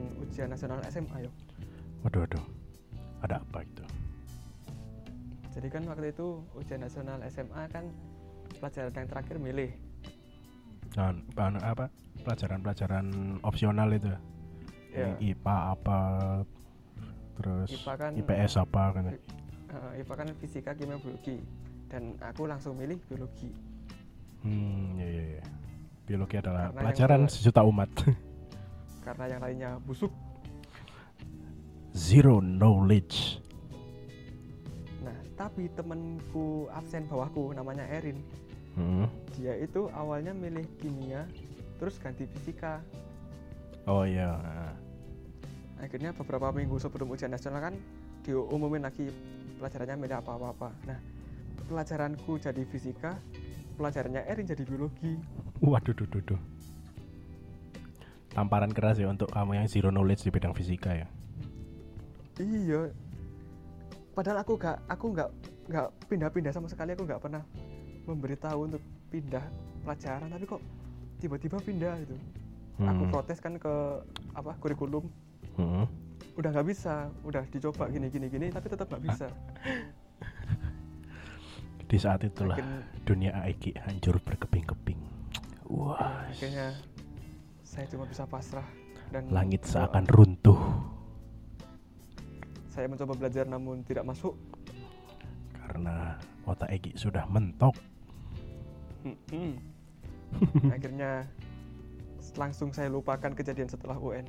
kejadian ujian nasional SMA yo Waduh, waduh. Ada apa itu? jadi kan waktu itu ujian nasional SMA kan pelajaran yang terakhir milih Nah, bahan- apa? Pelajaran-pelajaran opsional itu. ya IPA apa terus IPA kan IPS apa kan. eh, IPA kan fisika kimia biologi dan aku langsung milih biologi Hmm, iya iya iya. Biologi adalah Karena pelajaran sejuta umat. karena yang lainnya busuk Zero knowledge. nah tapi temenku absen bawahku namanya Erin Hmm. dia itu awalnya milih kimia terus ganti fisika Oh iya. ah. akhirnya beberapa minggu sebelum ujian nasional kan diumumin lagi pelajarannya milih apa-apa nah pelajaranku jadi fisika pelajarannya Erin jadi biologi Waduh, duh, duh, duh. Tamparan keras ya untuk kamu yang zero knowledge di bidang fisika ya. iya padahal aku gak aku nggak nggak pindah-pindah sama sekali aku nggak pernah memberitahu untuk pindah pelajaran tapi kok tiba-tiba pindah gitu aku Hmm. protes kan ke apa kurikulum Hmm. udah nggak bisa udah dicoba gini gini gini tapi tetap nggak bisa Di saat itulah Akhirnya- dunia Aiki hancur berkeping-keping. Wah, akhirnya saya cuma bisa pasrah dan langit seakan runtuh saya mencoba belajar namun tidak masuk karena otak Eki sudah mentok. Mm-mm. akhirnya langsung saya lupakan kejadian setelah UN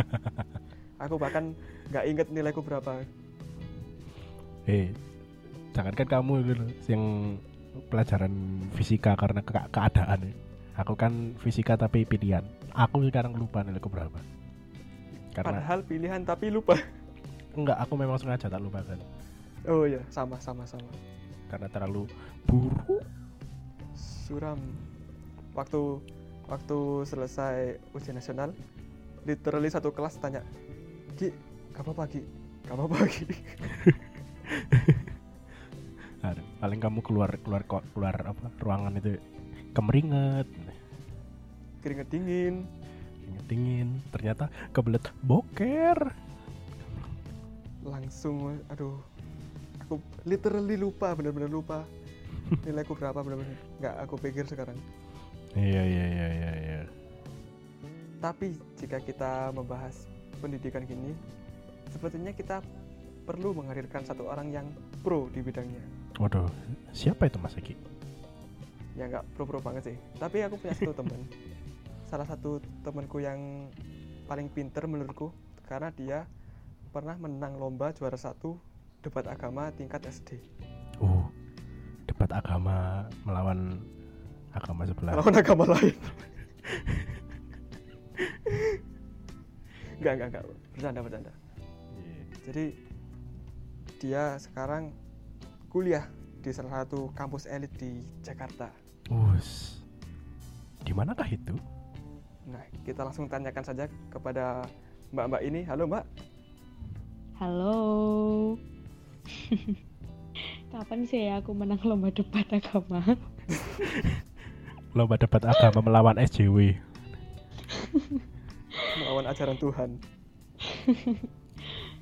aku bahkan nggak inget nilaiku berapa Eh, jangankan kamu yang pelajaran fisika karena ke- keadaan. ya. Aku kan fisika tapi pilihan. Aku sekarang lupa nilaiku berapa. Karena padahal pilihan tapi lupa enggak, aku memang sengaja tak lupakan. oh iya sama sama sama Karena terlalu buruk. suram waktu waktu selesai ujian nasional literally satu kelas tanya Ki gak apa-apa Ki Aduh, paling kamu keluar keluar keluar apa ruangan itu kemeringet, keringet dingin keringet dingin. Ternyata kebelet boker. langsung aduh aku literally lupa bener-bener lupa nilaiku berapa bener-bener nggak aku pikir sekarang Iya iya iya iya iya. tapi jika kita membahas pendidikan gini sepertinya kita perlu menghadirkan satu orang yang pro di bidangnya Waduh, siapa itu Mas Eki? ya nggak pro-pro banget sih tapi aku punya satu teman salah satu temanku yang paling pinter menurutku karena dia pernah menang lomba juara satu debat agama tingkat SD Oh, debat agama melawan agama sebelah. lawan agama lain nggak nggak nggak bercanda bercanda Iya. jadi dia sekarang kuliah di salah satu kampus elit di Jakarta Us. Di manakah itu? Nah kita langsung tanyakan saja kepada mbak-mbak ini halo mbak Halo. Kapan sih ya aku menang lomba debat agama? Lomba debat agama melawan SJW. melawan ajaran Tuhan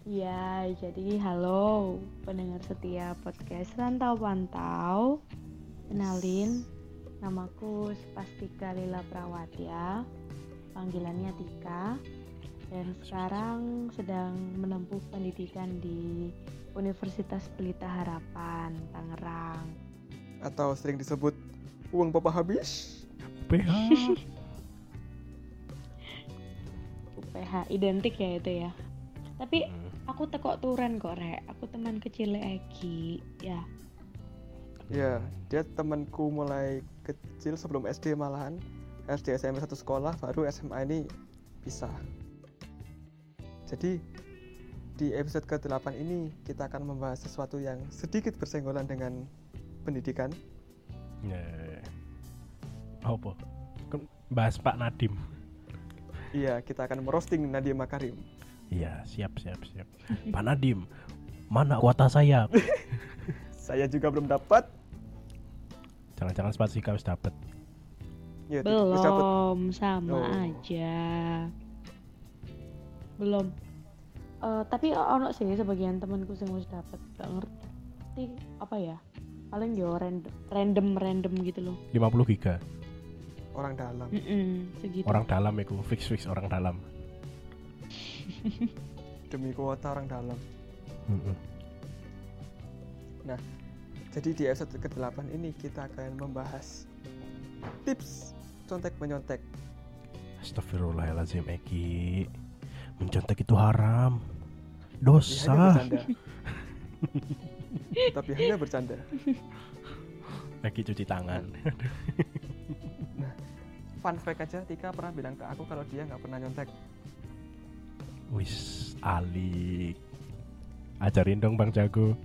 Ya, jadi halo pendengar setia podcast Rantau Pantau. Kenalin, namaku Spastika Lila Prawatya. Panggilannya Tika. Dan sekarang sedang menempuh pendidikan di Universitas Pelita Harapan, Tangerang. atau sering disebut uang papa habis PH. UPH identik ya itu ya. Tapi aku tekok turen kok rek. Aku teman kecil Egi. Ya, ya dia temanku mulai kecil sebelum SD malahan SD SMP satu sekolah baru SMA ini pisah jadi di episode ke-8 ini kita akan membahas sesuatu yang sedikit bersenggolan dengan pendidikan Ya. Apa? Kan Bahas Pak Nadim. iya kita akan merosting Nadia Makarim Iya, siap siap siap. Pak Nadim, mana kuota saya? saya juga belum dapat Jangan-jangan spasi kau dapet. Ya. Belum, sama Oh. aja. Belum. Eh, tapi ono sih sebagian temanku sing wis dapet gak ngerti apa ya. Paling yo random random random gitu loh. 50 giga. orang dalam. Mm-mm, segitu. Orang dalam iku, fix fix orang dalam. Demi kuota orang dalam. Heeh. Jadi di episode ke-8 ini kita akan membahas tips contek menyontek. Astagfirullahaladzim Eki Mencontek itu haram Dosa. Tapi hanya bercanda. Eki cuci tangan Fun fact aja, Tika pernah bilang ke aku kalau dia nggak pernah nyontek. Wis alik Ajarin dong Bang Jago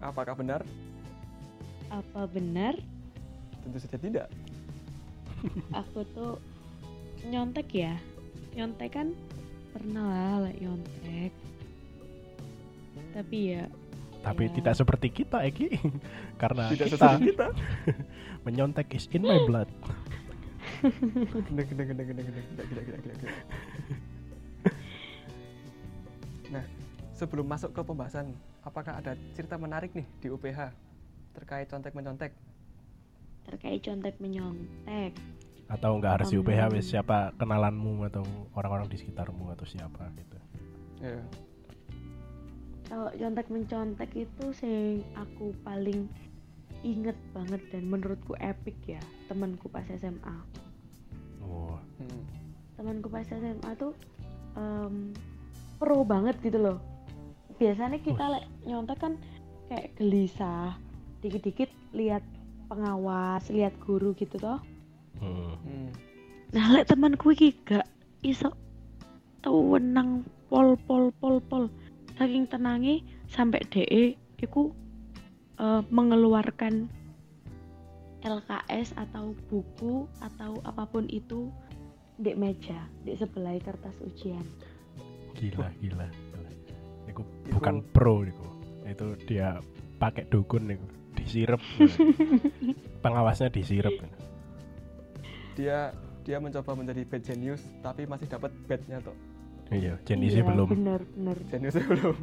Apakah benar? Apa benar? Tentu saja tidak. Aku tuh nyontek ya. Nyontek kan pernah lah like nyontek. Tapi ya tapi ya. tidak seperti kita Eki karena tidak kita, kita. menyontek is in my blood nah sebelum masuk ke pembahasan apakah ada cerita menarik nih di UPH terkait contek mencontek? terkait contek menyontek. Atau nggak harus di UPH wis siapa kenalanmu Atau orang-orang di sekitarmu Atau siapa gitu Ya, Kalau contek mencontek itu sing aku paling inget banget dan menurutku epic ya temanku pas SMA. Oh hmm. Temanku pas SMA tuh em, pro banget gitu loh. Biasanya kita lek nyontek kan kayak gelisah, dikit-dikit lihat pengawas, lihat guru gitu toh. hmm. Hmm. Nah, lek temanku iki gak iso tenang pol pol pol pol. Saking tenangi sampai DE iku eh, mengeluarkan LKS atau buku atau apa pun itu di meja, di sebelah kertas ujian. Gila gila, Iku. Iku- bukan pro Iku Itu dia pakai dukun Iku Disirep. Pengawasnya disirep. Dia dia mencoba menjadi bad genius tapi masih dapat badnya tuh. Iya jenisnya Iya, belum. Bener, bener. Geniusnya belum.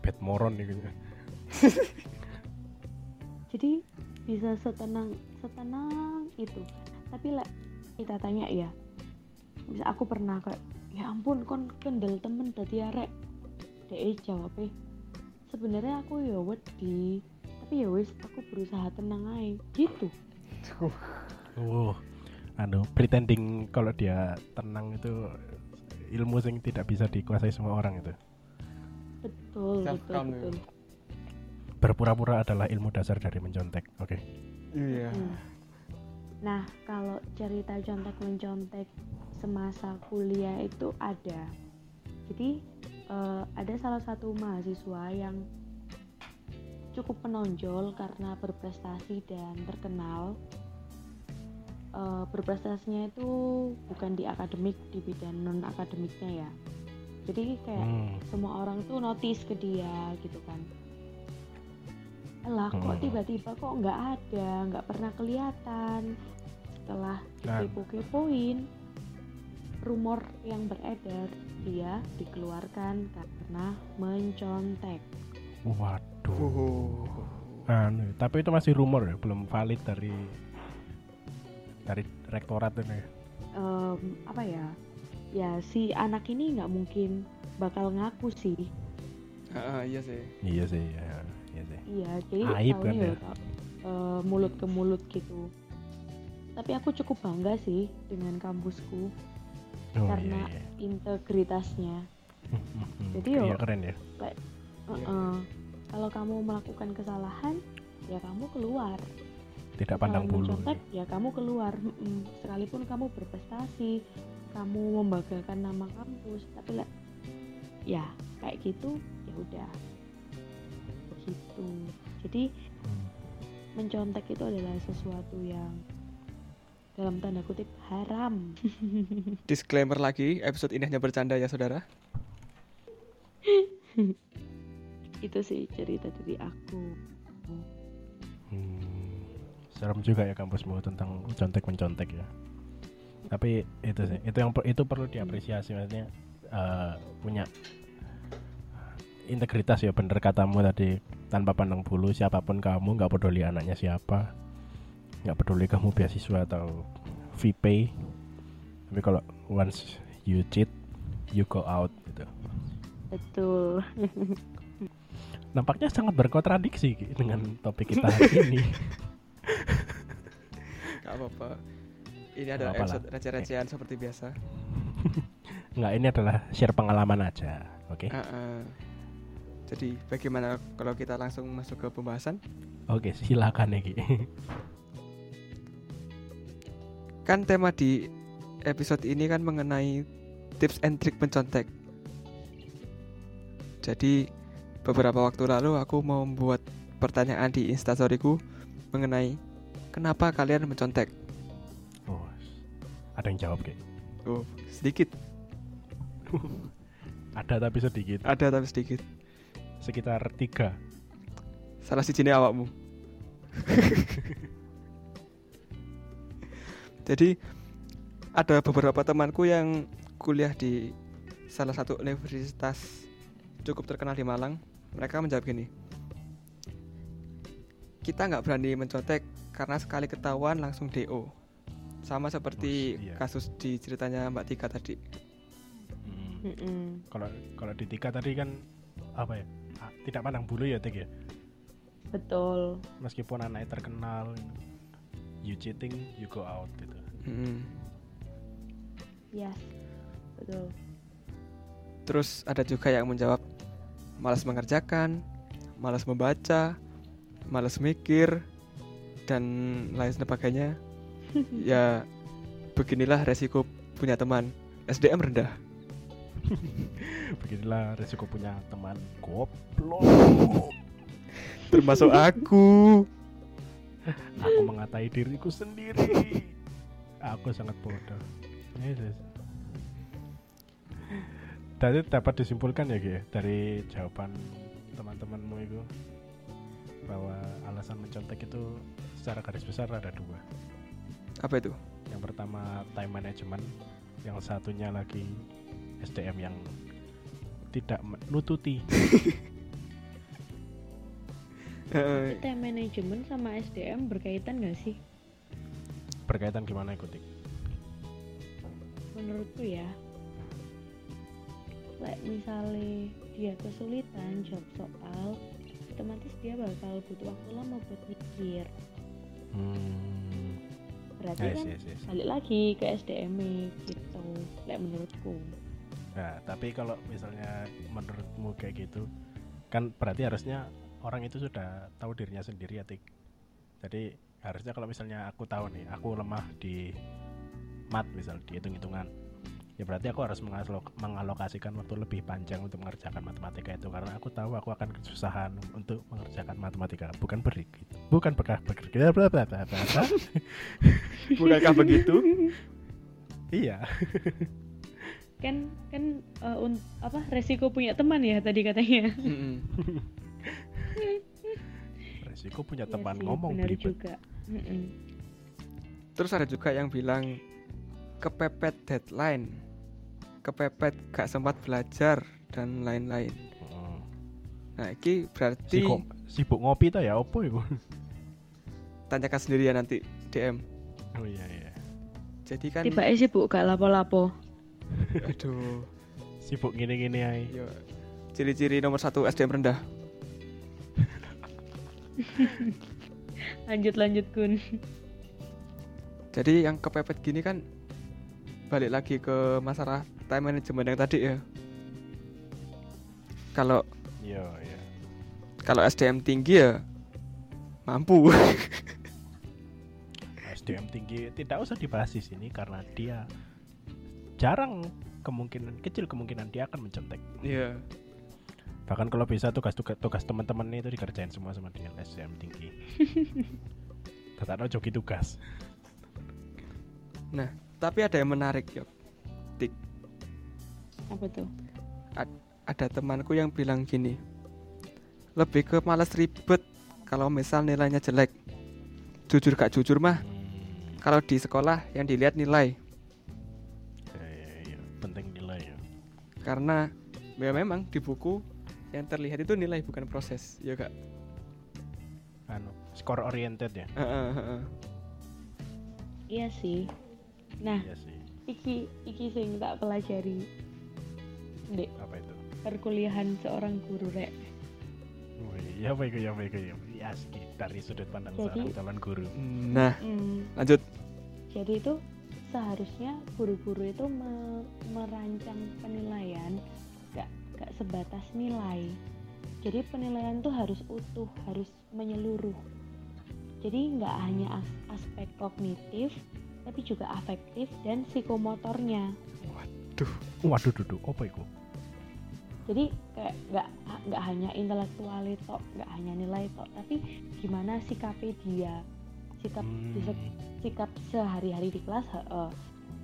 Bad moron Iku Jadi bisa setenang setenang itu. Tapi lek kita tanya ya, bisa aku pernah kayak ya ampun kon kendel temen tadi arek DE jawab sebenarnya aku ya wedi tapi ya wis aku berusaha tenang aja gitu Oh, anu pretending kalau dia tenang itu ilmu yang tidak bisa dikuasai semua orang itu. betul Self betul ya. betul Berpura-pura adalah ilmu dasar dari mencontek. Oke. Iya. Hmm. Nah, kalau cerita contek mencontek semasa kuliah itu ada. Jadi eh, ada salah satu mahasiswa yang cukup menonjol karena berprestasi dan terkenal. Eh, berprestasinya itu bukan di akademik, di bidang non akademiknya ya. Jadi kayak Hmm. semua orang tuh notice ke dia gitu kan Elah kok Hmm. tiba-tiba kok nggak ada nggak pernah kelihatan setelah Nah. Rumor yang beredar dia dikeluarkan karena mencontek Waduh. Oh. Anu, tapi itu masih rumor ya, belum valid dari dari rektorat ini. Em, apa ya ya si anak ini nggak mungkin bakal ngaku sih Ah, ah, iya sih. Iya sih, ya, iya sih. Iya, jadi Aib kan ya ya? eh, mulut ke mulut gitu. Tapi aku cukup bangga sih dengan kampusku Oh, karena iya, iya. integritasnya. Jadi iya yo- keren ya. Iya. Heeh. Kalau kamu melakukan kesalahan, ya kamu keluar. Tidak pandang bulu. mencontek, ya kamu keluar. Sekalipun kamu berprestasi, kamu membanggakan nama kampus, tapi lah, ya kayak gitu, ya udah. Begitu. Jadi Hmm. mencontek itu adalah sesuatu yang dalam tanda kutip haram. Disclaimer lagi, episode ini hanya bercanda ya saudara. itu sih cerita dari aku. Hmm, serem juga ya kampusmu tentang contek mencontek ya tapi itu sih itu yang itu perlu diapresiasi maksudnya eh, punya integritas ya bener katamu tadi tanpa pandang bulu siapa pun kamu nggak peduli anaknya siapa nggak peduli kamu beasiswa atau VP tapi kalau once you cheat you go out gitu betul nampaknya sangat berkontradiksi dengan topik kita hari ini Gak apa-apa. Ini adalah episode receh-recehan seperti biasa. nggak ini adalah share pengalaman aja oke Ah, ah. Jadi bagaimana kalau kita langsung masuk ke pembahasan? oke silakan ya. Kan tema di episode ini kan mengenai tips and trick mencontek. Jadi beberapa waktu lalu aku mau membuat pertanyaan di instastoryku mengenai kenapa kalian mencontek. oh ada yang jawab Ki. Oh, sedikit. ada tapi sedikit Ada tapi sedikit. sekitar tiga Salah si jenis awakmu. Jadi ada beberapa temanku yang kuliah di salah satu universitas cukup terkenal di Malang. Mereka menjawab gini. Kita nggak berani mencontek karena sekali ketahuan langsung DO. Sama seperti Bos, iya. kasus di ceritanya Mbak Tika tadi. Hmm. Kalau kalau di tiga tadi kan apa ya ah, tidak pandang bulu ya Tik ya betul meskipun anaknya terkenal you cheating you go out gitu Mm. yes betul Terus ada juga yang menjawab malas mengerjakan, malas membaca, malas mikir dan lain sebagainya. ya beginilah resiko punya teman SDM rendah. beginilah resiko punya teman goblok Termasuk aku. Aku mengatai diriku sendiri aku sangat bodoh Yes, yes. Dari dapat disimpulkan ya ya, dari jawaban teman-temanmu itu bahwa alasan mencontek itu secara garis besar ada dua. Apa itu? Yang pertama time management, yang satunya lagi SDM yang tidak menututi. Eh, time management sama SDM berkaitan gak sih Berkaitan gimana ikuti? menurutku ya like misalnya dia kesulitan jawab soal otomatis dia bakal butuh waktu lama buat mikir Hmm. berarti Yes, kan yes, yes. balik lagi ke SDM -nya gitu like menurutku Nah, tapi kalau misalnya menurutmu kayak gitu, kan berarti harusnya orang itu sudah tahu dirinya sendiri ya, Tik. Jadi harusnya kalau misalnya aku tahu nih, aku lemah di mat misal di hitung-hitungan. Ya berarti aku harus mengalok- mengalokasikan waktu lebih panjang untuk mengerjakan matematika itu karena aku tahu aku akan kesusahan untuk mengerjakan matematika, bukan berik. Bukan bekah bekerja bla bla bla bla bla. bukankah begitu? Iya. kan kan un- apa resiko punya teman ya tadi katanya Mm-mm. Resiko punya Iya teman sih, ngomong belibet. juga. Terus ada juga yang bilang kepepet deadline, kepepet gak sempat belajar dan lain-lain. Heeh. Nah, ini berarti Sibuk, sibuk ngopi ta ya opo iku? tanyakan sendiri ya nanti DM. Oh iya iya. Jadi kan tiba sih bu gak lapo-lapo aduh, Sibuk gini-gini ae. yo ciri-ciri nomor satu SDM rendah. lanjut lanjut kun Jadi yang kepepet gini kan balik lagi ke masalah time management yang tadi ya. Kalau Iya iya. kalau SDM tinggi ya mampu. SDM tinggi tidak usah dibahas di sini karena dia jarang kemungkinan kecil kemungkinan dia akan mencontek. Iya. Bahkan kalau bisa tugas-tugas tugas teman-teman itu dikerjain semua sama dia SDM tinggi. Tetap joki tugas. Nah, tapi ada yang menarik ya. apa tuh Ada temanku yang bilang gini. Lebih ke malas ribet kalau misal nilainya jelek. jujur gak jujur mah Hmm. kalau di sekolah yang dilihat nilai Ya, ya, ya. penting nilai ya karena ya memang di buku yang terlihat itu nilai bukan proses. Ya kak. Anu score oriented ya? Heeh, heeh. iya sih. Nah iya sih. iki iki sing tak pelajari. Di apa itu? perkuliahan seorang guru rek. Wih, ya apa itu ya apa itu ya Ya, dari sudut pandang Jadi- seorang calon guru. Nah Hmm, lanjut. Jadi itu seharusnya guru-guru itu me- merancang penilaian. Gak gak sebatas nilai. Jadi penilaian tuh harus utuh harus menyeluruh. Jadi nggak hanya as- aspek kognitif tapi juga afektif dan psikomotornya. Waduh dudu apa itu? Jadi kayak nggak nggak hanya intelektual itu nggak hanya nilai tok tapi gimana sikapnya dia? Sikap Hmm. sikap sehari-hari di kelas heeh.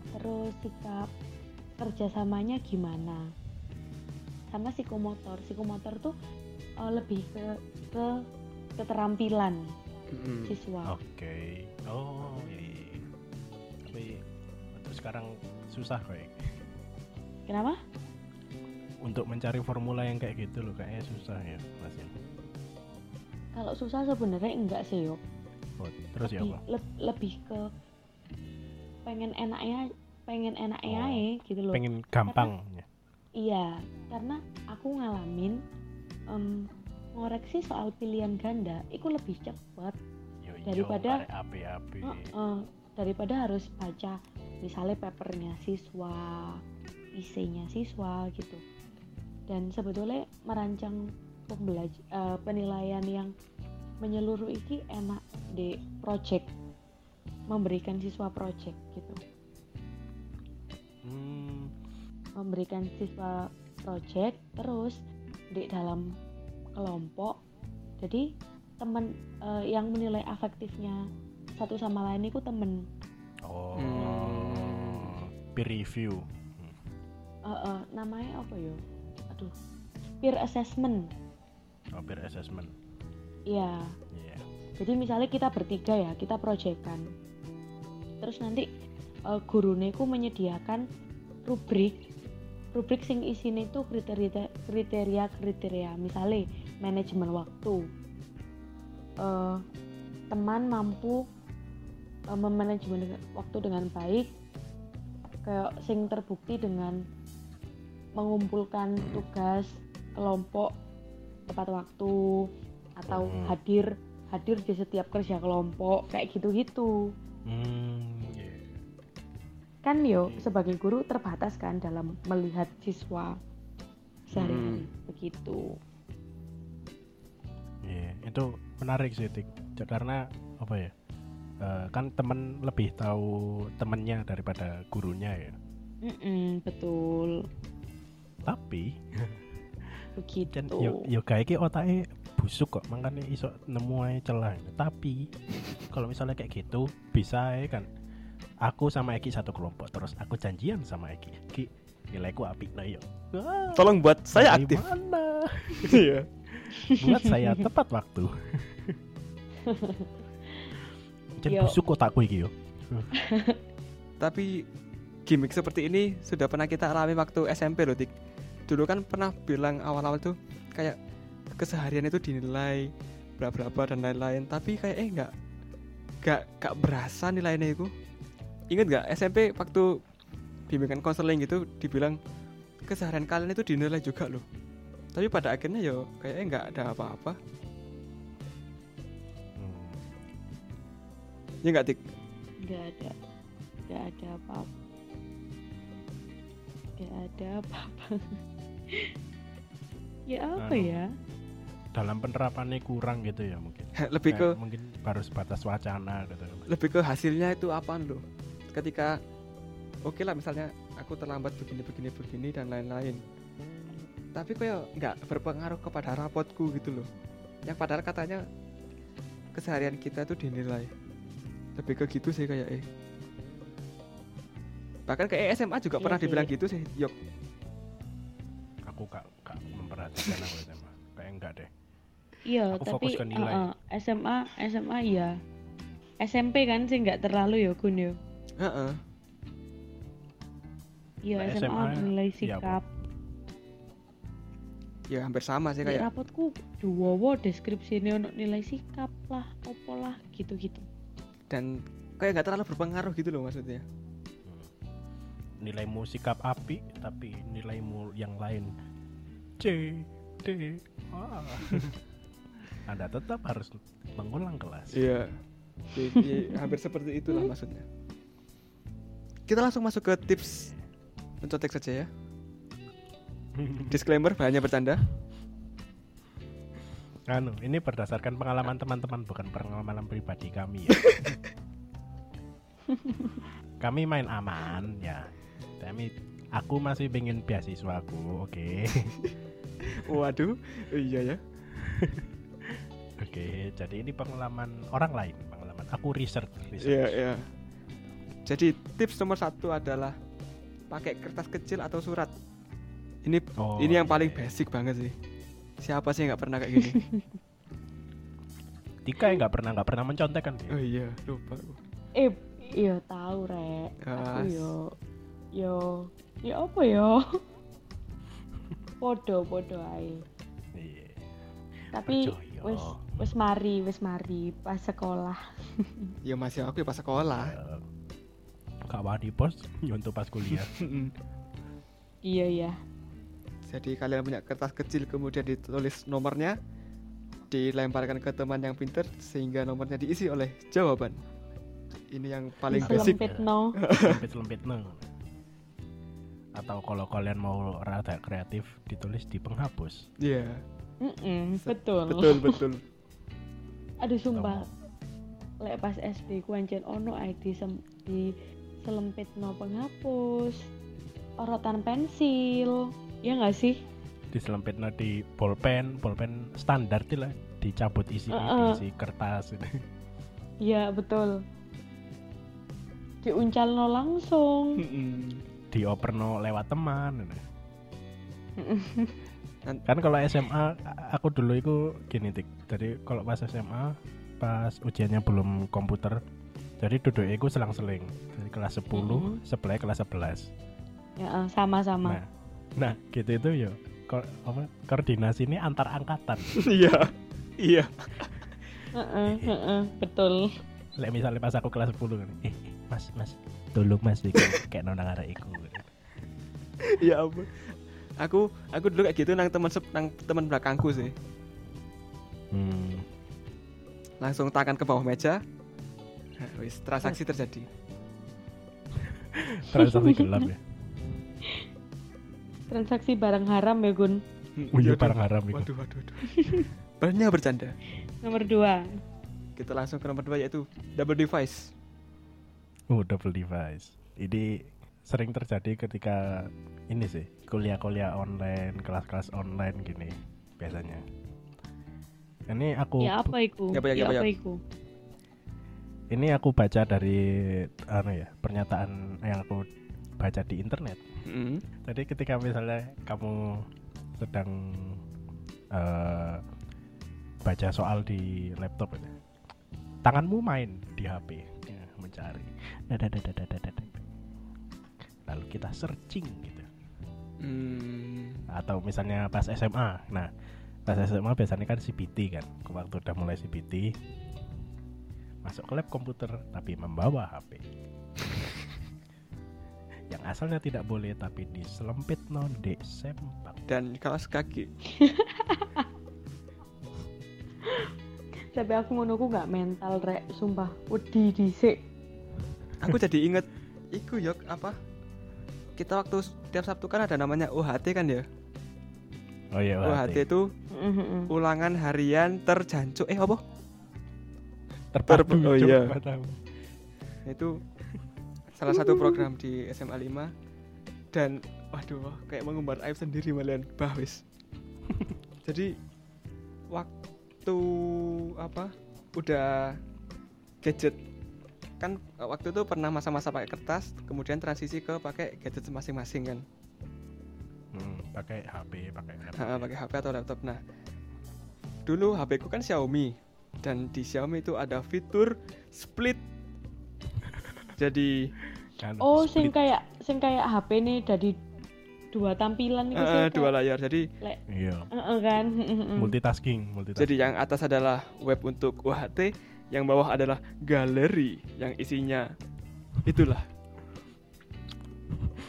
terus sikap kerjasamanya gimana sama psikomotor psikomotor tuh eh, lebih ke ke keterampilan Mm-mm. siswa Oke. Oh, iya. iya. Tapi untuk sekarang susah kayak kenapa untuk mencari formula yang kayak gitu loh kayaknya susah ya Mas ya. kalau susah sebenarnya enggak sih yuk Oh, terus ya apa? leb- lebih ke pengen enaknya pengen enaknya Oh, aja gitu loh Pengen gampang ya. Iya, karena aku ngalamin em, ngoreksi soal pilihan ganda itu lebih cepat yo, Daripada- arek api-api. Heeh, daripada harus baca misalnya papernya siswa, isinya siswa gitu. Dan sebetulnya merancang pembelaj- eh, penilaian yang menyeluruh ini enak di project memberikan siswa project gitu. Memberikan siswa project terus di dalam kelompok jadi teman eh, yang menilai afektifnya satu sama lain itu temen Oh. Hmm. Peer review. Eh, eh, namanya apa ya aduh peer assessment Oh, peer assessment. ya Iya. jadi misalnya kita bertiga ya kita projectkan terus nanti eh, gurune ku menyediakan rubrik rubrik sing isine itu kriteria kriteria kriteria misalnya manajemen waktu Eh, teman mampu eh, memanajemen waktu dengan baik kayak sing terbukti dengan mengumpulkan tugas kelompok tepat waktu atau Hmm. hadir hadir di setiap kerja kelompok kayak gitu-gitu Hmm. Kan yo sebagai guru terbatas kan dalam melihat siswa sehari-hari begitu Iya, itu menarik sih, Tik. Karena apa ya? eh, kan temen lebih tahu temennya daripada gurunya ya. Mm-mm, betul Tapi begitu kan yo yo kayak otake busuk kok, makanya iso nemu ae celah. Tapi kalau misalnya kayak gitu bisa ya kan. Aku sama Eki satu kelompok, terus aku janjian sama Eki. Ki, nilaiku apik nah yo. Wah, tolong buat saya aktif bagaimana? iya Buat saya tepat waktu. Jadi busuk otakku iki yo. tapi gimmick seperti ini sudah pernah kita alami waktu SMP loh Tik dulu kan pernah bilang awal-awal tuh kayak keseharian itu dinilai bla bla dan lain-lain tapi kayak eh nggak nggak nggak berasa nilainya itu ingat nggak SMP waktu bimbingan konseling gitu dibilang keseharian kalian itu dinilai juga loh. Tapi pada akhirnya yo kayaknya nggak ada apa-apa. Hmm. ya nggak Tik? Nggak ada. Nggak ada apa-apa. Nggak ada apa-apa. Ya apa Anu. ya? dalam penerapannya kurang gitu ya mungkin. Lebih ke Kayak mungkin baru sebatas wacana gitu. Lebih ke hasilnya itu apa loh ketika oke lah misalnya aku terlambat begini begini begini dan lain-lain. Tapi kayak nggak berpengaruh kepada rapotku gitu loh. Yang padahal katanya keseharian kita itu dinilai. Lebih ke gitu sih kayak eh. Bahkan kayak SMA juga Iya pernah sih. dibilang gitu sih yok. Aku gak, gak memperhatikan aku SMA kayak enggak deh. Iya Aku tapi fokus ke nilai. uh-uh, SMA SMA ya SMP kan sih nggak terlalu ya Gun ya. Heeh. Iya Nah, SMA, SMA, nilai iya, sikap. Ya hampir sama sih Di kayak rapotku duwowo deskripsi ini untuk nilai sikap lah, opo lah gitu-gitu. dan kayak nggak terlalu berpengaruh gitu loh maksudnya. nilaimu sikap api tapi nilaimu yang lain C D A Anda tetap harus mengulang kelas Iya. Jadi hampir seperti itulah maksudnya. Kita langsung masuk ke tips mencontek saja ya. Disclaimer hanya bercanda. Anu, ini berdasarkan pengalaman teman-teman bukan pengalaman pribadi kami ya. kami main aman ya. Tapi aku masih pengen beasiswaku, oke. Waduh, iya ya. Oke, jadi ini pengalaman orang lain, pengalaman aku research, research. Iya, iya. Jadi tips nomor satu adalah pakai kertas kecil atau surat. Ini Oh, ini yang paling basic banget sih. Siapa sih yang nggak pernah kayak gini? Tika yang nggak pernah nggak pernah mencontek kan dia. oh iya, lupa. Eh, iya tahu rek. Aku yo yo ya apa yo? podo podo ae. Iya. Tapi wis wis mari wis mari pas sekolah. Ya masih aku ya pas sekolah. Eh, Kak Wadi pos nyontoh pas kuliah. Iya ya. Jadi kalian punya kertas kecil kemudian ditulis nomornya, dilemparkan ke teman yang pinter sehingga nomornya diisi oleh jawaban. Ini yang paling basic. Selempit no. Lempit-lempit no. Atau kalau kalian mau rada kreatif ditulis di penghapus. Iya, Mm-mm, betul. betul betul. Aduh sumpah. Lek pas SD ku ancen ono di sem di selempit no penghapus. Orotan pensil. Ya nggak sih? Diselempit no di bolpen, bolpen standar lah dicabut isi Heeh. isi kertas. Iya betul. Diuncal no langsung. dioper no lewat teman. kan kalau SMA aku dulu itu gini tik. Jadi kalau pas SMA pas ujiannya belum komputer jadi duduk itu selang-seling dari kelas 10 Mhm. sebelah kelas 11 Ya eh, sama-sama. Nah, nah gitu itu yo. Ko- apa, koordinasi ini antar angkatan. Iya, iya. Heeh, heeh, betul. Lek misalnya pas aku kelas 10 kan, eh, Mas, Mas, tolong Mas iki kayak nona arek iku. Ya ampun. Aku aku dulu kayak gitu nang teman sep- nang teman belakangku sih. Hmm, Langsung tangan ke bawah meja. Wis transaksi terjadi. transaksi gelap ya. Transaksi barang haram ya Gun. Oh iya barang haram itu. Waduh, waduh, waduh. Banyak bercanda. Nomor dua. Kita langsung ke nomor dua yaitu double device. Oh, double device. Ini sering terjadi ketika ini sih, kuliah-kuliah online, kelas-kelas online gini biasanya. Ini aku Ya apa iku? Ya apa, ya, ya apa, ya? apa iku? Ini aku baca dari anu ya, pernyataan yang aku baca di internet. Mm. Jadi ketika misalnya kamu sedang eh, baca soal di laptop ini, tanganmu main di HP ya, mencari, lalu kita searching gitu. Hmm. Atau misalnya pas SMA, nah pas SMA biasanya kan CBT kan, waktu udah mulai CBT masuk ke lab komputer tapi membawa HP. yang asalnya tidak boleh tapi diselempit non sempak Dan kaos kaki. Tapi aku ngono ku gak mental rek, sumpah. Wedi dhisik. Aku jadi inget iku yok apa? Kita waktu tiap Sabtu kan ada namanya UHT kan ya. oh iya UHT itu Heeh, heeh. ulangan harian terjancuk. Eh apa? Terpadu Oh iya. Itu salah satu program di SMA 5 dan waduh kayak mengumbar aib sendiri malian bahwis. jadi waktu apa? Udah gadget. Kan eh, waktu itu pernah masa-masa pakai kertas kemudian transisi ke pakai gadget masing-masing kan? Hmm, pakai HP pakai laptop Ha, pakai HP atau laptop. Nah dulu HP ku kan Xiaomi dan di Xiaomi itu ada fitur split jadi Kan Oh, sing split. kayak sing kayak HP nih dari dua tampilan itu eh, dua layar jadi Iya. Heeh kan? Multitasking, multitasking. jadi yang atas adalah web untuk UHT yang bawah adalah galeri yang isinya itulah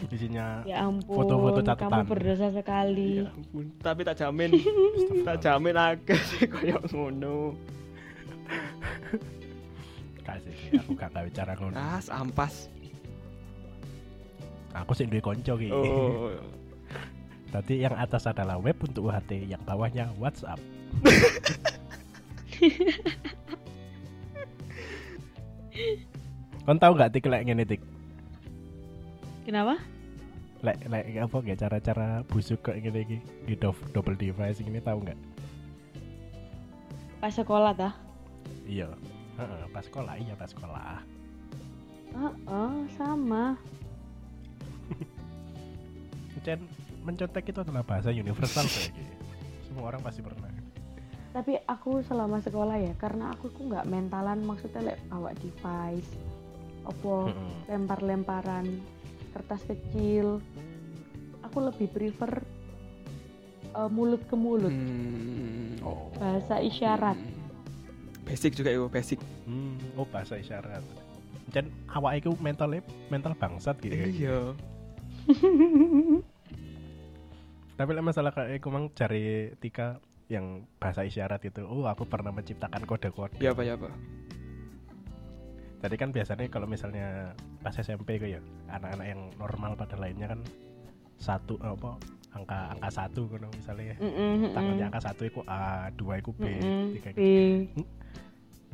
isinya Ya ampun, Foto-foto kamu catatan. berdosa sekali. ya ampun tapi tak jamin tak jamin akeh sih koyo ngono kasih sih, aku gak gawe cara ngono. ah ampas Aku sih duwe konco ki. oh Tadi yang atas adalah web untuk UHT, yang bawahnya WhatsApp. Kon tahu nggak tik lek ngene tik? Kenapa? Lek lek apa ya cara-cara busuk kok ngene iki di do- double device ini tahu nggak? Pas sekolah tah? Iya. Heeh, pas sekolah iya pas sekolah. Heeh, sama. Dan mencontek itu adalah bahasa universal kayak gitu. Semua orang pasti pernah. Tapi aku selama sekolah ya, karena aku ku nggak mentalan maksudnya lek bawa device, opo lempar-lemparan kertas kecil. Aku lebih prefer eh, mulut ke mulut, Hmm. Oh. bahasa isyarat. Hmm. Basic juga itu basic Hmm, oh bahasa isyarat. Dan awak itu mental mental bangsat gitu. ya. iya Tapi lah masalah kayak aku mang cari Tika yang bahasa isyarat itu. Oh, aku pernah menciptakan kode-kode. ya apa ya apa Tadi kan biasanya kalau misalnya pas SMP itu ya, anak-anak yang normal pada lainnya kan satu eh, apa angka angka satu kan misalnya ya. Mm-mm, Tangannya mm-mm. angka satu itu A, dua itu B, Mm-mm, tiga B. itu.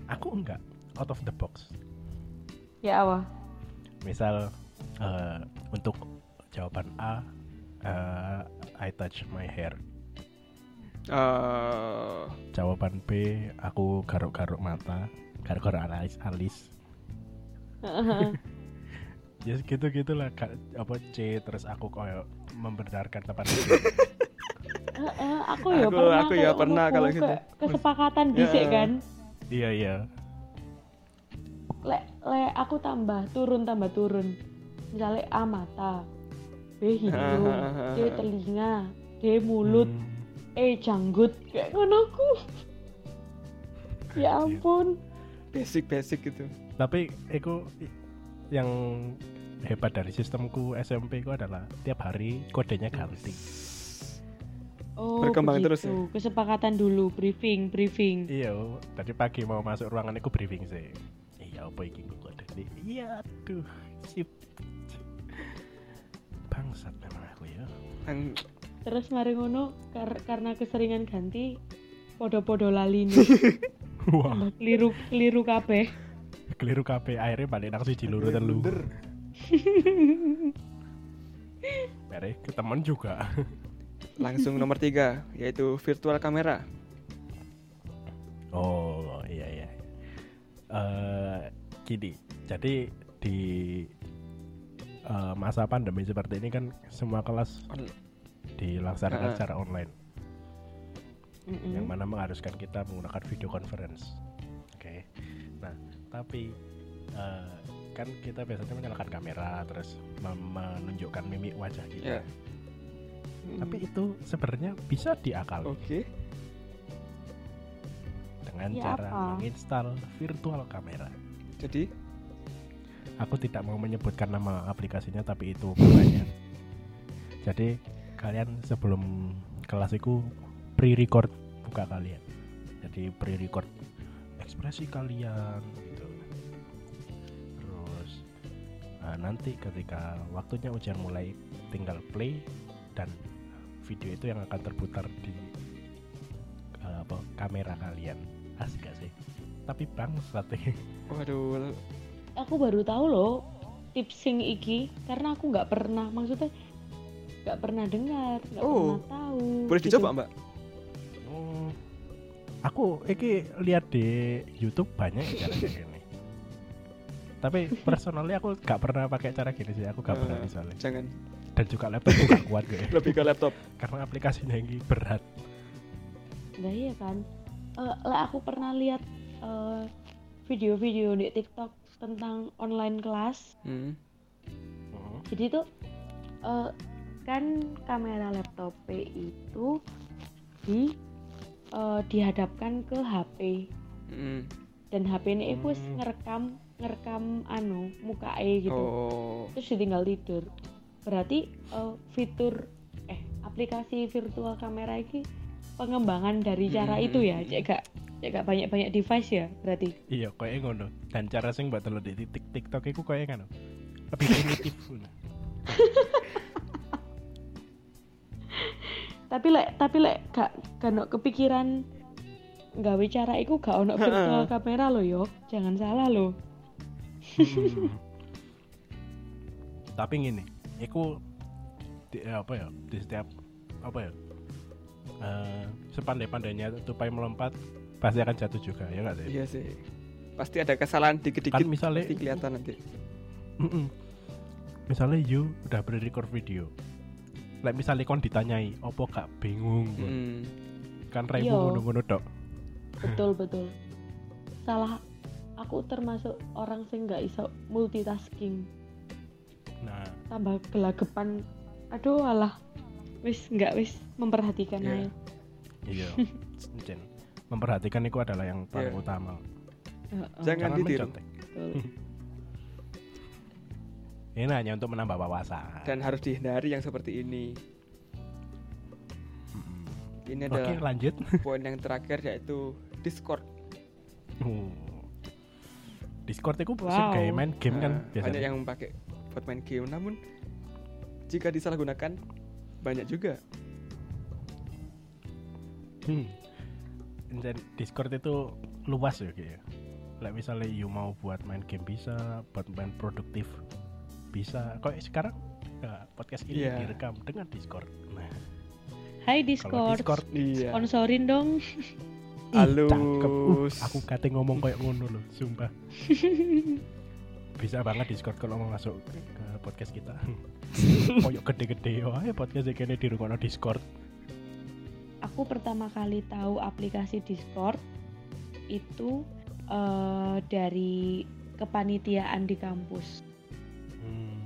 Aku enggak out of the box. Ya apa? Misal eh, untuk jawaban A, eh, I touch my hair. Eh, Jawaban B, aku garuk-garuk mata, garuk-garuk alis, alis. Ya gitu gitulah apa C terus aku kayak membenarkan tempat itu. Eh, eh, aku ya Aku- pernah aku ya pernah kalau gitu. kayak kesepakatan Ya. dhisik kan? Iya iya. lek lek aku tambah turun tambah turun. Misalnya A mata B hidung D telinga D mulut Hmm, E janggut. Kayak ngono ya ampun. Basic basic gitu. Tapi itu yang hebat dari sistemku SMP itu adalah tiap hari kodenya ganti. oh Berkembang terus begitu. kesepakatan dulu briefing briefing Iya, tadi pagi mau masuk ruangan aku briefing sih. Iya, apa iki kok kode ini? Iya, aduh, sip. Bangsat memang aku ya. Ang- terus mari ngono kar- karena keseringan ganti podo-podo lali nih Wah, keliru keliru kabeh keliru kabeh akhirnya balik nang siji loro telu. Mere ke temen juga. langsung nomor tiga yaitu virtual kamera Oh, iya iya. Eh gini, jadi di eh, masa pandemi seperti ini kan semua kelas dilaksanakan Ha-ha. secara online. Mm-mm. yang mana mengharuskan kita menggunakan video conference. Oke. Nah, tapi eh, kan kita biasanya menyalakan kamera terus menunjukkan mimik wajah kita. Ya. Mm-mm. Tapi itu sebenarnya bisa diakali oke dengan Ya, cara apa? menginstal virtual kamera. jadi Aku tidak mau menyebutkan nama aplikasinya tapi itu banyak. Jadi kalian sebelum kelas itu pre-record buka kalian. Jadi pre-record ekspresi kalian eh, nanti ketika waktunya ujian mulai tinggal play dan video itu yang akan terputar di eh, apa kamera kalian. Asik gak sih? Tapi bangsat ya. waduh aku baru tahu loh tips sing iki karena aku nggak pernah maksudnya nggak pernah dengar nggak Oh. pernah tahu boleh gitu. dicoba mbak Oh, aku iki lihat di YouTube banyak ya cara kayak gini. Tapi personalnya aku gak pernah pakai cara gini sih, aku gak pernah Eh, misalnya. jangan Dan juga laptopku gak kuat gue, lebih ke laptop karena aplikasinya ini berat. Nah iya kan Eh, lah aku pernah lihat eh, video-video di TikTok tentang online kelas Hmm. Hmm. jadi tuh eh, kan kamera laptop itu di eh, dihadapkan ke HP Hmm. dan HP ini itu Hmm. ngerekam ngerekam anu muka gitu. Oh. terus ditinggal tidur. Berarti eh, fitur eh aplikasi virtual kamera ini pengembangan dari cara Hmm. itu ya? Cek gak cek gak banyak banyak device ya berarti? Iya kayak ngono. Dan cara sing mbak telur di tik tiktok itu kayak kan lebih primitif tapi lek tapi lek gak gak ono kepikiran gawe cara iku gak ono virtual kamera lo yo. Jangan salah lo Hmm. tapi gini aku di, eh, apa ya di setiap apa ya eh, sepandai-pandainya tupai melompat pasti akan jatuh juga ya nggak sih Iya sih. Pasti ada kesalahan dikit-dikit. kan misalnya Pasti kelihatan nanti. Misalnya you udah record video like misalnya kon ditanyai opo gak bingung? Hmm. kan raimu Iya. ngono-ngono dok betul betul salah aku termasuk orang sing nggak iso multitasking nah tambah gelagepan aduh alah wis nggak wis memperhatikan Iya. aja iya Jen. memperhatikan itu adalah yang paling Iya. utama Heeh, Jangan ditiru. mencontek betul. ini hanya untuk menambah wawasan Dan harus dihindari yang seperti ini. Ini oke adalah lanjut poin yang terakhir yaitu Discord. Oh. Discord itu Wow. kayak main game kan Nah, banyak biasanya yang pakai buat main game. Namun jika disalahgunakan banyak juga. Hmm. Dan Discord itu luas ya kayak. Like misalnya you mau buat main game bisa, buat main produktif bisa. Kok sekarang podcast ini Iya. direkam dengan Discord. Nah, Hai Discord, Discord Iya. sponsorin dong. Halus. cakep. Uh, aku kate ngomong kayak ngono loh, sumpah. Bisa banget Discord kalau mau masuk ke podcast kita. Koyok gede-gede, oh ayo podcast ini di rumah Discord. Aku pertama kali tahu aplikasi Discord itu eh, dari kepanitiaan di kampus. Hmm.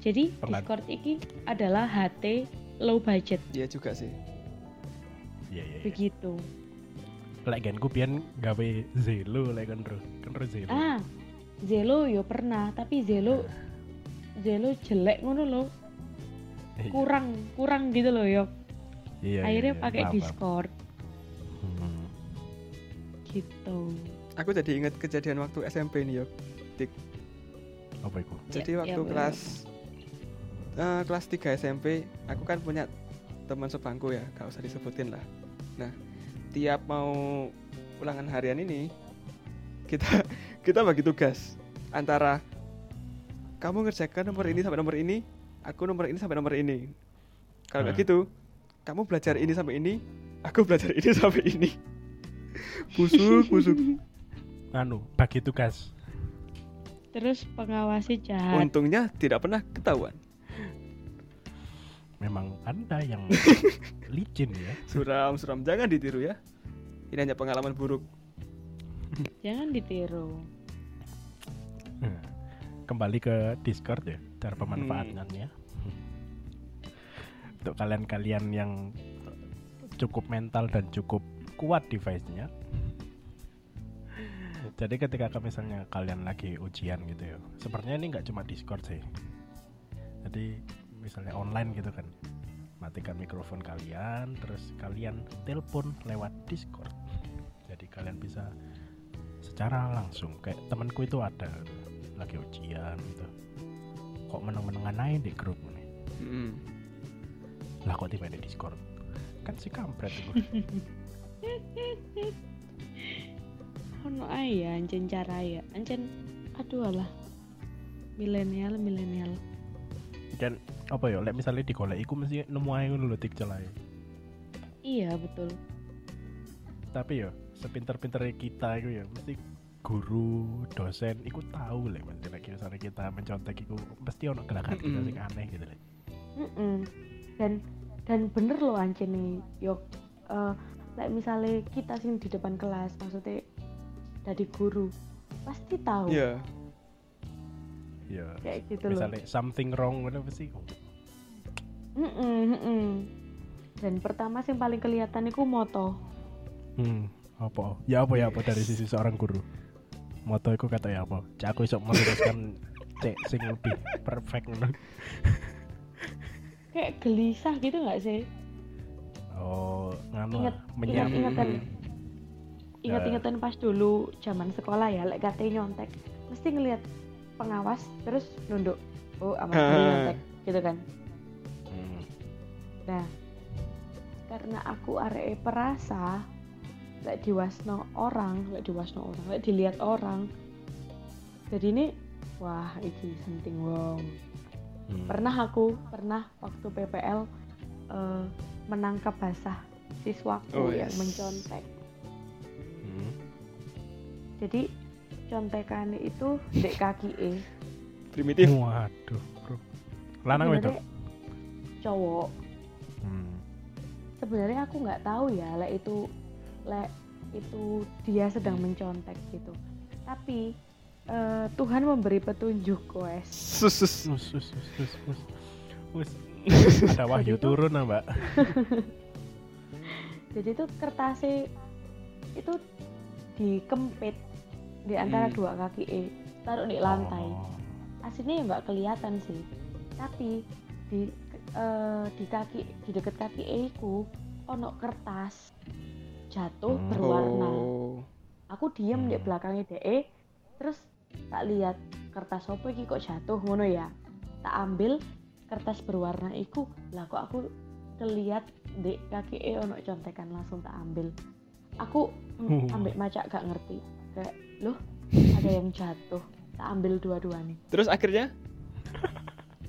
Jadi Pernah- Discord ini adalah HT low budget Iya juga sih. Iya iya. iya. begitu. Lek gen ku pian gawe Zelo lek kan ro. Kan ro Zelo. Ah, Zelo yo pernah, tapi Zelo Zelo jelek ngono loh, Iya. kurang kurang gitu loh yo. Iya, iya, Akhirnya iya, pakai. Discord Hmm. gitu. Aku jadi ingat kejadian waktu SMP nih, Yok. Apa itu? Jadi Ya, waktu ya, kelas eh, kelas 3 SMP, aku kan punya teman sebangku ya, gak usah disebutin lah. Nah, tiap mau ulangan harian ini, kita kita bagi tugas antara kamu ngerjakan nomor ini sampai nomor ini, aku nomor ini sampai nomor ini. Kalau kayak Hmm. gitu, kamu belajar ini sampai ini, aku belajar ini sampai ini. Busuk, busuk. Anu, bagi tugas. Terus pengawasi jahat. Untungnya tidak pernah ketahuan. Memang Anda yang licin ya. Suram, suram. Jangan ditiru ya. Ini hanya pengalaman buruk. Jangan ditiru. Nah, Kembali ke Discord ya, cara pemanfaatannya. Untuk kalian-kalian yang cukup mental dan cukup kuat device-nya. Jadi ketika ke- misalnya kalian lagi ujian gitu ya, sebenarnya ini nggak cuma Discord sih. Jadi misalnya online gitu kan, matikan mikrofon kalian, terus kalian telepon lewat Discord. Jadi kalian bisa secara langsung kayak temanku itu ada lagi ujian gitu. Kok meneng-menengan aja di grup nih. Mm. Lah kok tiba di Discord? Kan si kampret itu. Ono ae ya ancen cara ya. Ancen aduh alah. Milenial, milenial. Dan apa ya, lek misalnya digolek iku mesti nemu aja ngono lho tik celai. Iya, betul. Tapi ya sepinter-pinternya kita itu ya mesti guru, dosen iku tahu lek mesti lagi misalnya kita mencontek iku mesti ono gerakan kita Mm-mm. sing aneh gitu lek. Mm-mm. Dan dan bener loh ancen nih, yok. eh like misalnya kita sing di depan kelas, maksudnya dari guru pasti tahu Iya. Ya kayak gitu loh. Misalnya something wrong apa sih. Mm-mm, mm-mm. dan pertama yang paling kelihatan itu moto. Hmm apa? Ya apa ya apa? Dari sisi seorang guru. Moto itu kata ya apa? Cak aku iso meluruskan cek sing lebih perfect ngono. Kayak gelisah gitu nggak sih? Oh nganu Ingat- lah, menyam ingat-ingatan. Hmm. ingat-ingatan pas dulu zaman sekolah ya lek kate nyontek mesti ngelihat pengawas terus nunduk oh aman Ah. nyontek gitu kan Hmm. Nah, karena aku arek perasa, lek diwasno orang, lek diwasno orang, lek dilihat orang. Jadi ini, wah, iki senting wong. Hmm. Pernah aku, pernah waktu PPL eh, menangkap basah siswaku Oh, yang yes. mencontek. Hmm. Jadi contekan itu dek kaki e, Primitif. waduh bro lanang itu cowok. hmm. sebenarnya aku nggak tahu ya lek itu lek itu dia sedang mencontek gitu tapi eh, Tuhan memberi petunjuk wes Sus, sus. Us, us, us, us, us. Us. ada wahyu turun nah mbak jadi itu kertasnya itu dikempit di antara Hmm. dua kaki e taruh di lantai Oh. aslinya ya nggak kelihatan sih tapi di eh, di kaki di deket kaki e ku ono kertas jatuh Hmm. berwarna Oh. aku diem di Hmm. belakangnya DE terus tak lihat kertas apa iki kok jatuh ngono ya tak ambil kertas berwarna iku lah kok aku keliat di kaki e ono contekan langsung tak ambil aku ambek macak gak ngerti kayak loh ada yang jatuh tak ambil dua-duanya Terus akhirnya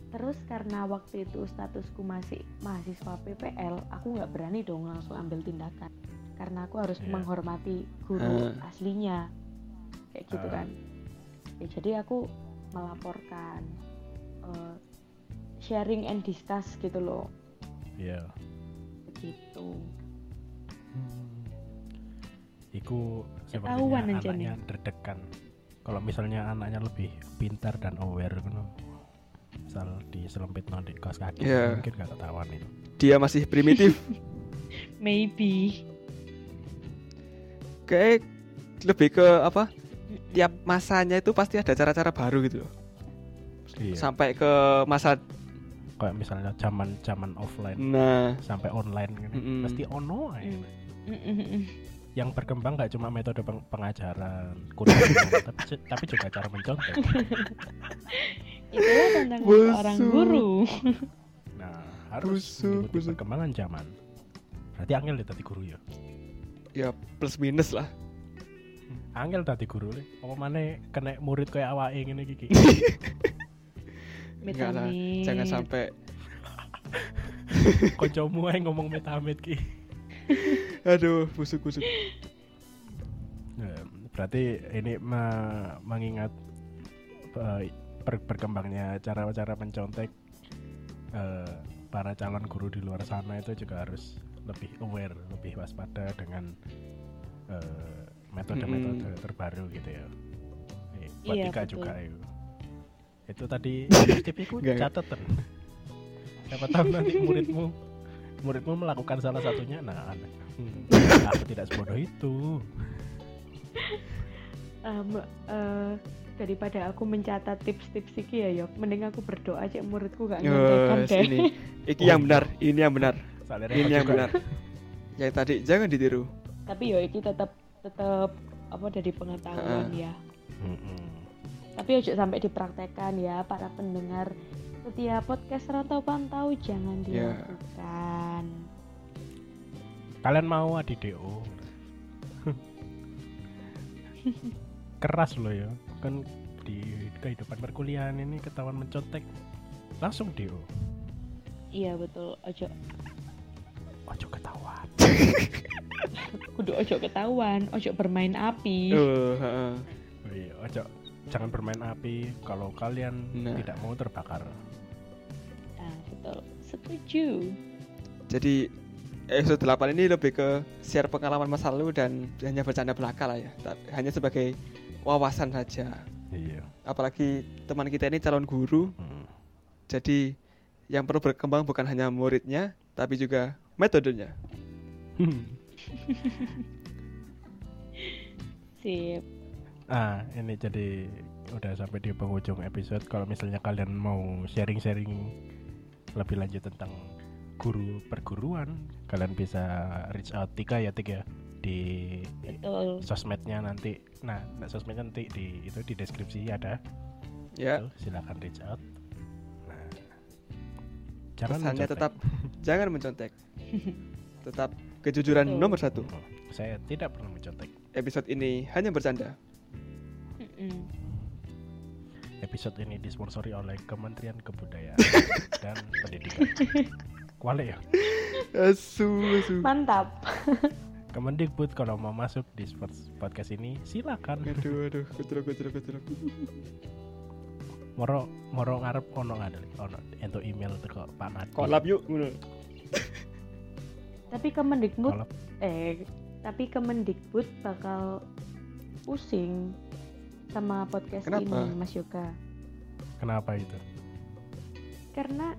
terus karena waktu itu statusku masih mahasiswa PPL aku nggak berani dong langsung ambil tindakan karena aku harus Iya. menghormati guru Ah. aslinya kayak gitu Ah. kan ya, jadi aku melaporkan eh, sharing and discuss gitu loh Iya. begitu Hmm. Iku Ketahuan anaknya terdekan. Kalau misalnya anaknya lebih pintar dan aware gitu, misal diselempit di kaos kaki, Iya. mungkin gak ketahuan itu. dia masih primitif. maybe Kayak lebih ke apa? Tiap masanya itu pasti ada cara-cara baru gitu loh. Iya. Sampai ke masa Kayak misalnya zaman zaman offline nah, sampai online gitu, Mm-mm. pasti ono aja. Mm. Mm-mm-mm. Yang berkembang gak cuma metode peng- pengajaran, kurikulum, tapi, tapi juga cara mencontek. itulah tantangan Busuk. seorang guru Nah, harus mengikuti perkembangan zaman. Berarti angel ya tadi guru ya. ya plus minus lah. Angel tadi guru le. Apa mana kena murid kayak awake ngene iki. Enggak lah, jangan sampai Kancamu ae ngomong metamit ki. aduh busuk-busuk. Ya, berarti ini me- mengingat eh, per- berkembangnya cara-cara mencontek eh, para calon guru di luar sana itu juga harus lebih aware, lebih waspada dengan eh, metode-metode terbaru gitu ya. Eh, buat Iya, betul. juga itu. Itu tadi tipiku catatan. Siapa tahu nanti muridmu muridmu melakukan salah satunya, nah aneh. Hmm, aku tidak sebodoh itu. Em, eh, daripada aku mencatat tips-tips iki ya yok mending aku berdoa aja muridku gak nyontekan Yes, deh ini iki Oh, yang iya. benar, ini yang benar, Soalnya ini yang juga. benar. Yang tadi jangan ditiru. tapi yo iki tetap tetap apa dari pengetahuan ya Mm-mm. tapi ojo sampai dipraktekkan ya para pendengar setiap podcast rantau pantau jangan Ya. dilakukan Kalian mau adi DO? Keras loh ya. Kan di kehidupan perkuliahan ini ketahuan mencontek langsung DO. iya betul ojo Ojo ketahuan. kudu ojo ketahuan ojo bermain api Oh, heeh. Oh iya, ojo jangan bermain api kalau kalian Nah. tidak mau terbakar. Betul setuju Jadi episode 8 ini lebih ke share pengalaman masa lalu dan hanya bercanda belaka lah ya. Hanya sebagai wawasan saja. Iya. Apalagi teman kita ini calon guru, Hmm. jadi yang perlu berkembang bukan hanya muridnya, tapi juga metodenya. Sip. ah, ini jadi udah sampai di penghujung episode. Kalau misalnya kalian mau sharing-sharing lebih lanjut tentang guru perguruan, kalian bisa reach out Tika ya Tik ya di Betul. sosmednya nanti. Nah, sosmednya nanti di itu di deskripsi ada. Ya, Tuh, silakan reach out. Nah, jangan pesannya mencontek. tetap jangan mencontek. tetap kejujuran Betul. nomor satu. Saya tidak pernah mencontek. Episode ini hanya bercanda. Mm-mm. Episode ini disponsori oleh Kementerian Kebudayaan dan Pendidikan. Kuali ya. Asu, asu. Mantap. Kemendikbud kalau mau masuk di podcast ini silakan. Aduh, aduh, kucuruk, kucuruk, kucuruk. Moro moro ngarep ono ada ono ento email teko Pak Madi. Kolab yuk, ngono. Tapi Kemendikbud eh tapi Kemendikbud bakal pusing sama podcast Kenapa? ini Mas Yoga. Kenapa itu? Karena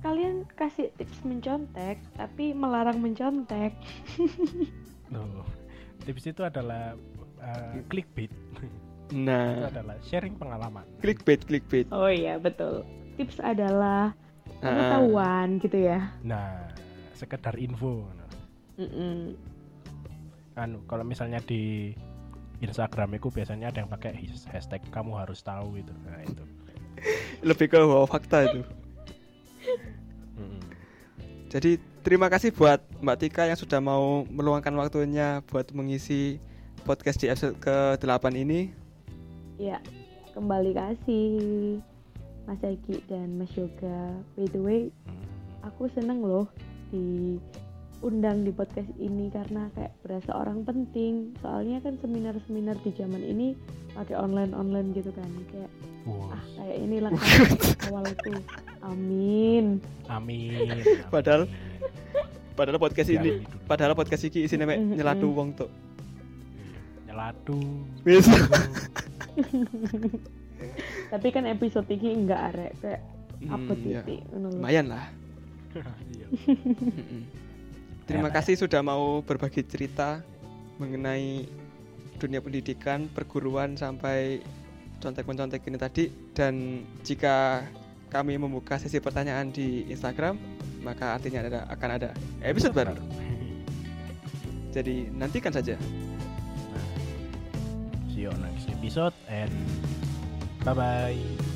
kalian kasih tips mencontek tapi melarang mencontek. Loh, tips itu adalah uh, clickbait. itu Nah, adalah sharing pengalaman. clickbait, clickbait. Oh iya, betul. Tips adalah Ah, pengetahuan gitu ya. Nah, sekedar info. Mm-mm. Anu, kalau misalnya di Instagram itu biasanya ada yang pakai has- hashtag kamu harus tahu itu. Nah, itu. lebih ke wow fakta itu. Jadi terima kasih buat Mbak Tika yang sudah mau meluangkan waktunya buat mengisi podcast di episode ke-8 ini. Ya, kembali kasih Mas Eki dan Mas Yoga. By the way, Mm. aku seneng loh diundang di podcast ini karena kayak berasa orang penting. Soalnya kan seminar-seminar di zaman ini pakai online-online gitu kan. Kayak Wow. ah kayak inilah kan awalku. Amin. Amin. Padahal- amin. Padahal podcast Ya, ini, padahal podcast iki isinya mek Mm-mm. nyelatu wong tuh. nyelatu. Wis. Tapi kan episode ini enggak arek kayak apa Hmm, ya. titik ngono lho. Lumayan lah. Terima Enak. kasih sudah mau berbagi cerita mengenai dunia pendidikan, perguruan sampai contek-mencontek ini tadi dan jika kami membuka sesi pertanyaan di Instagram maka artinya ada akan ada episode baru. Jadi nantikan saja. See you on next episode and bye bye.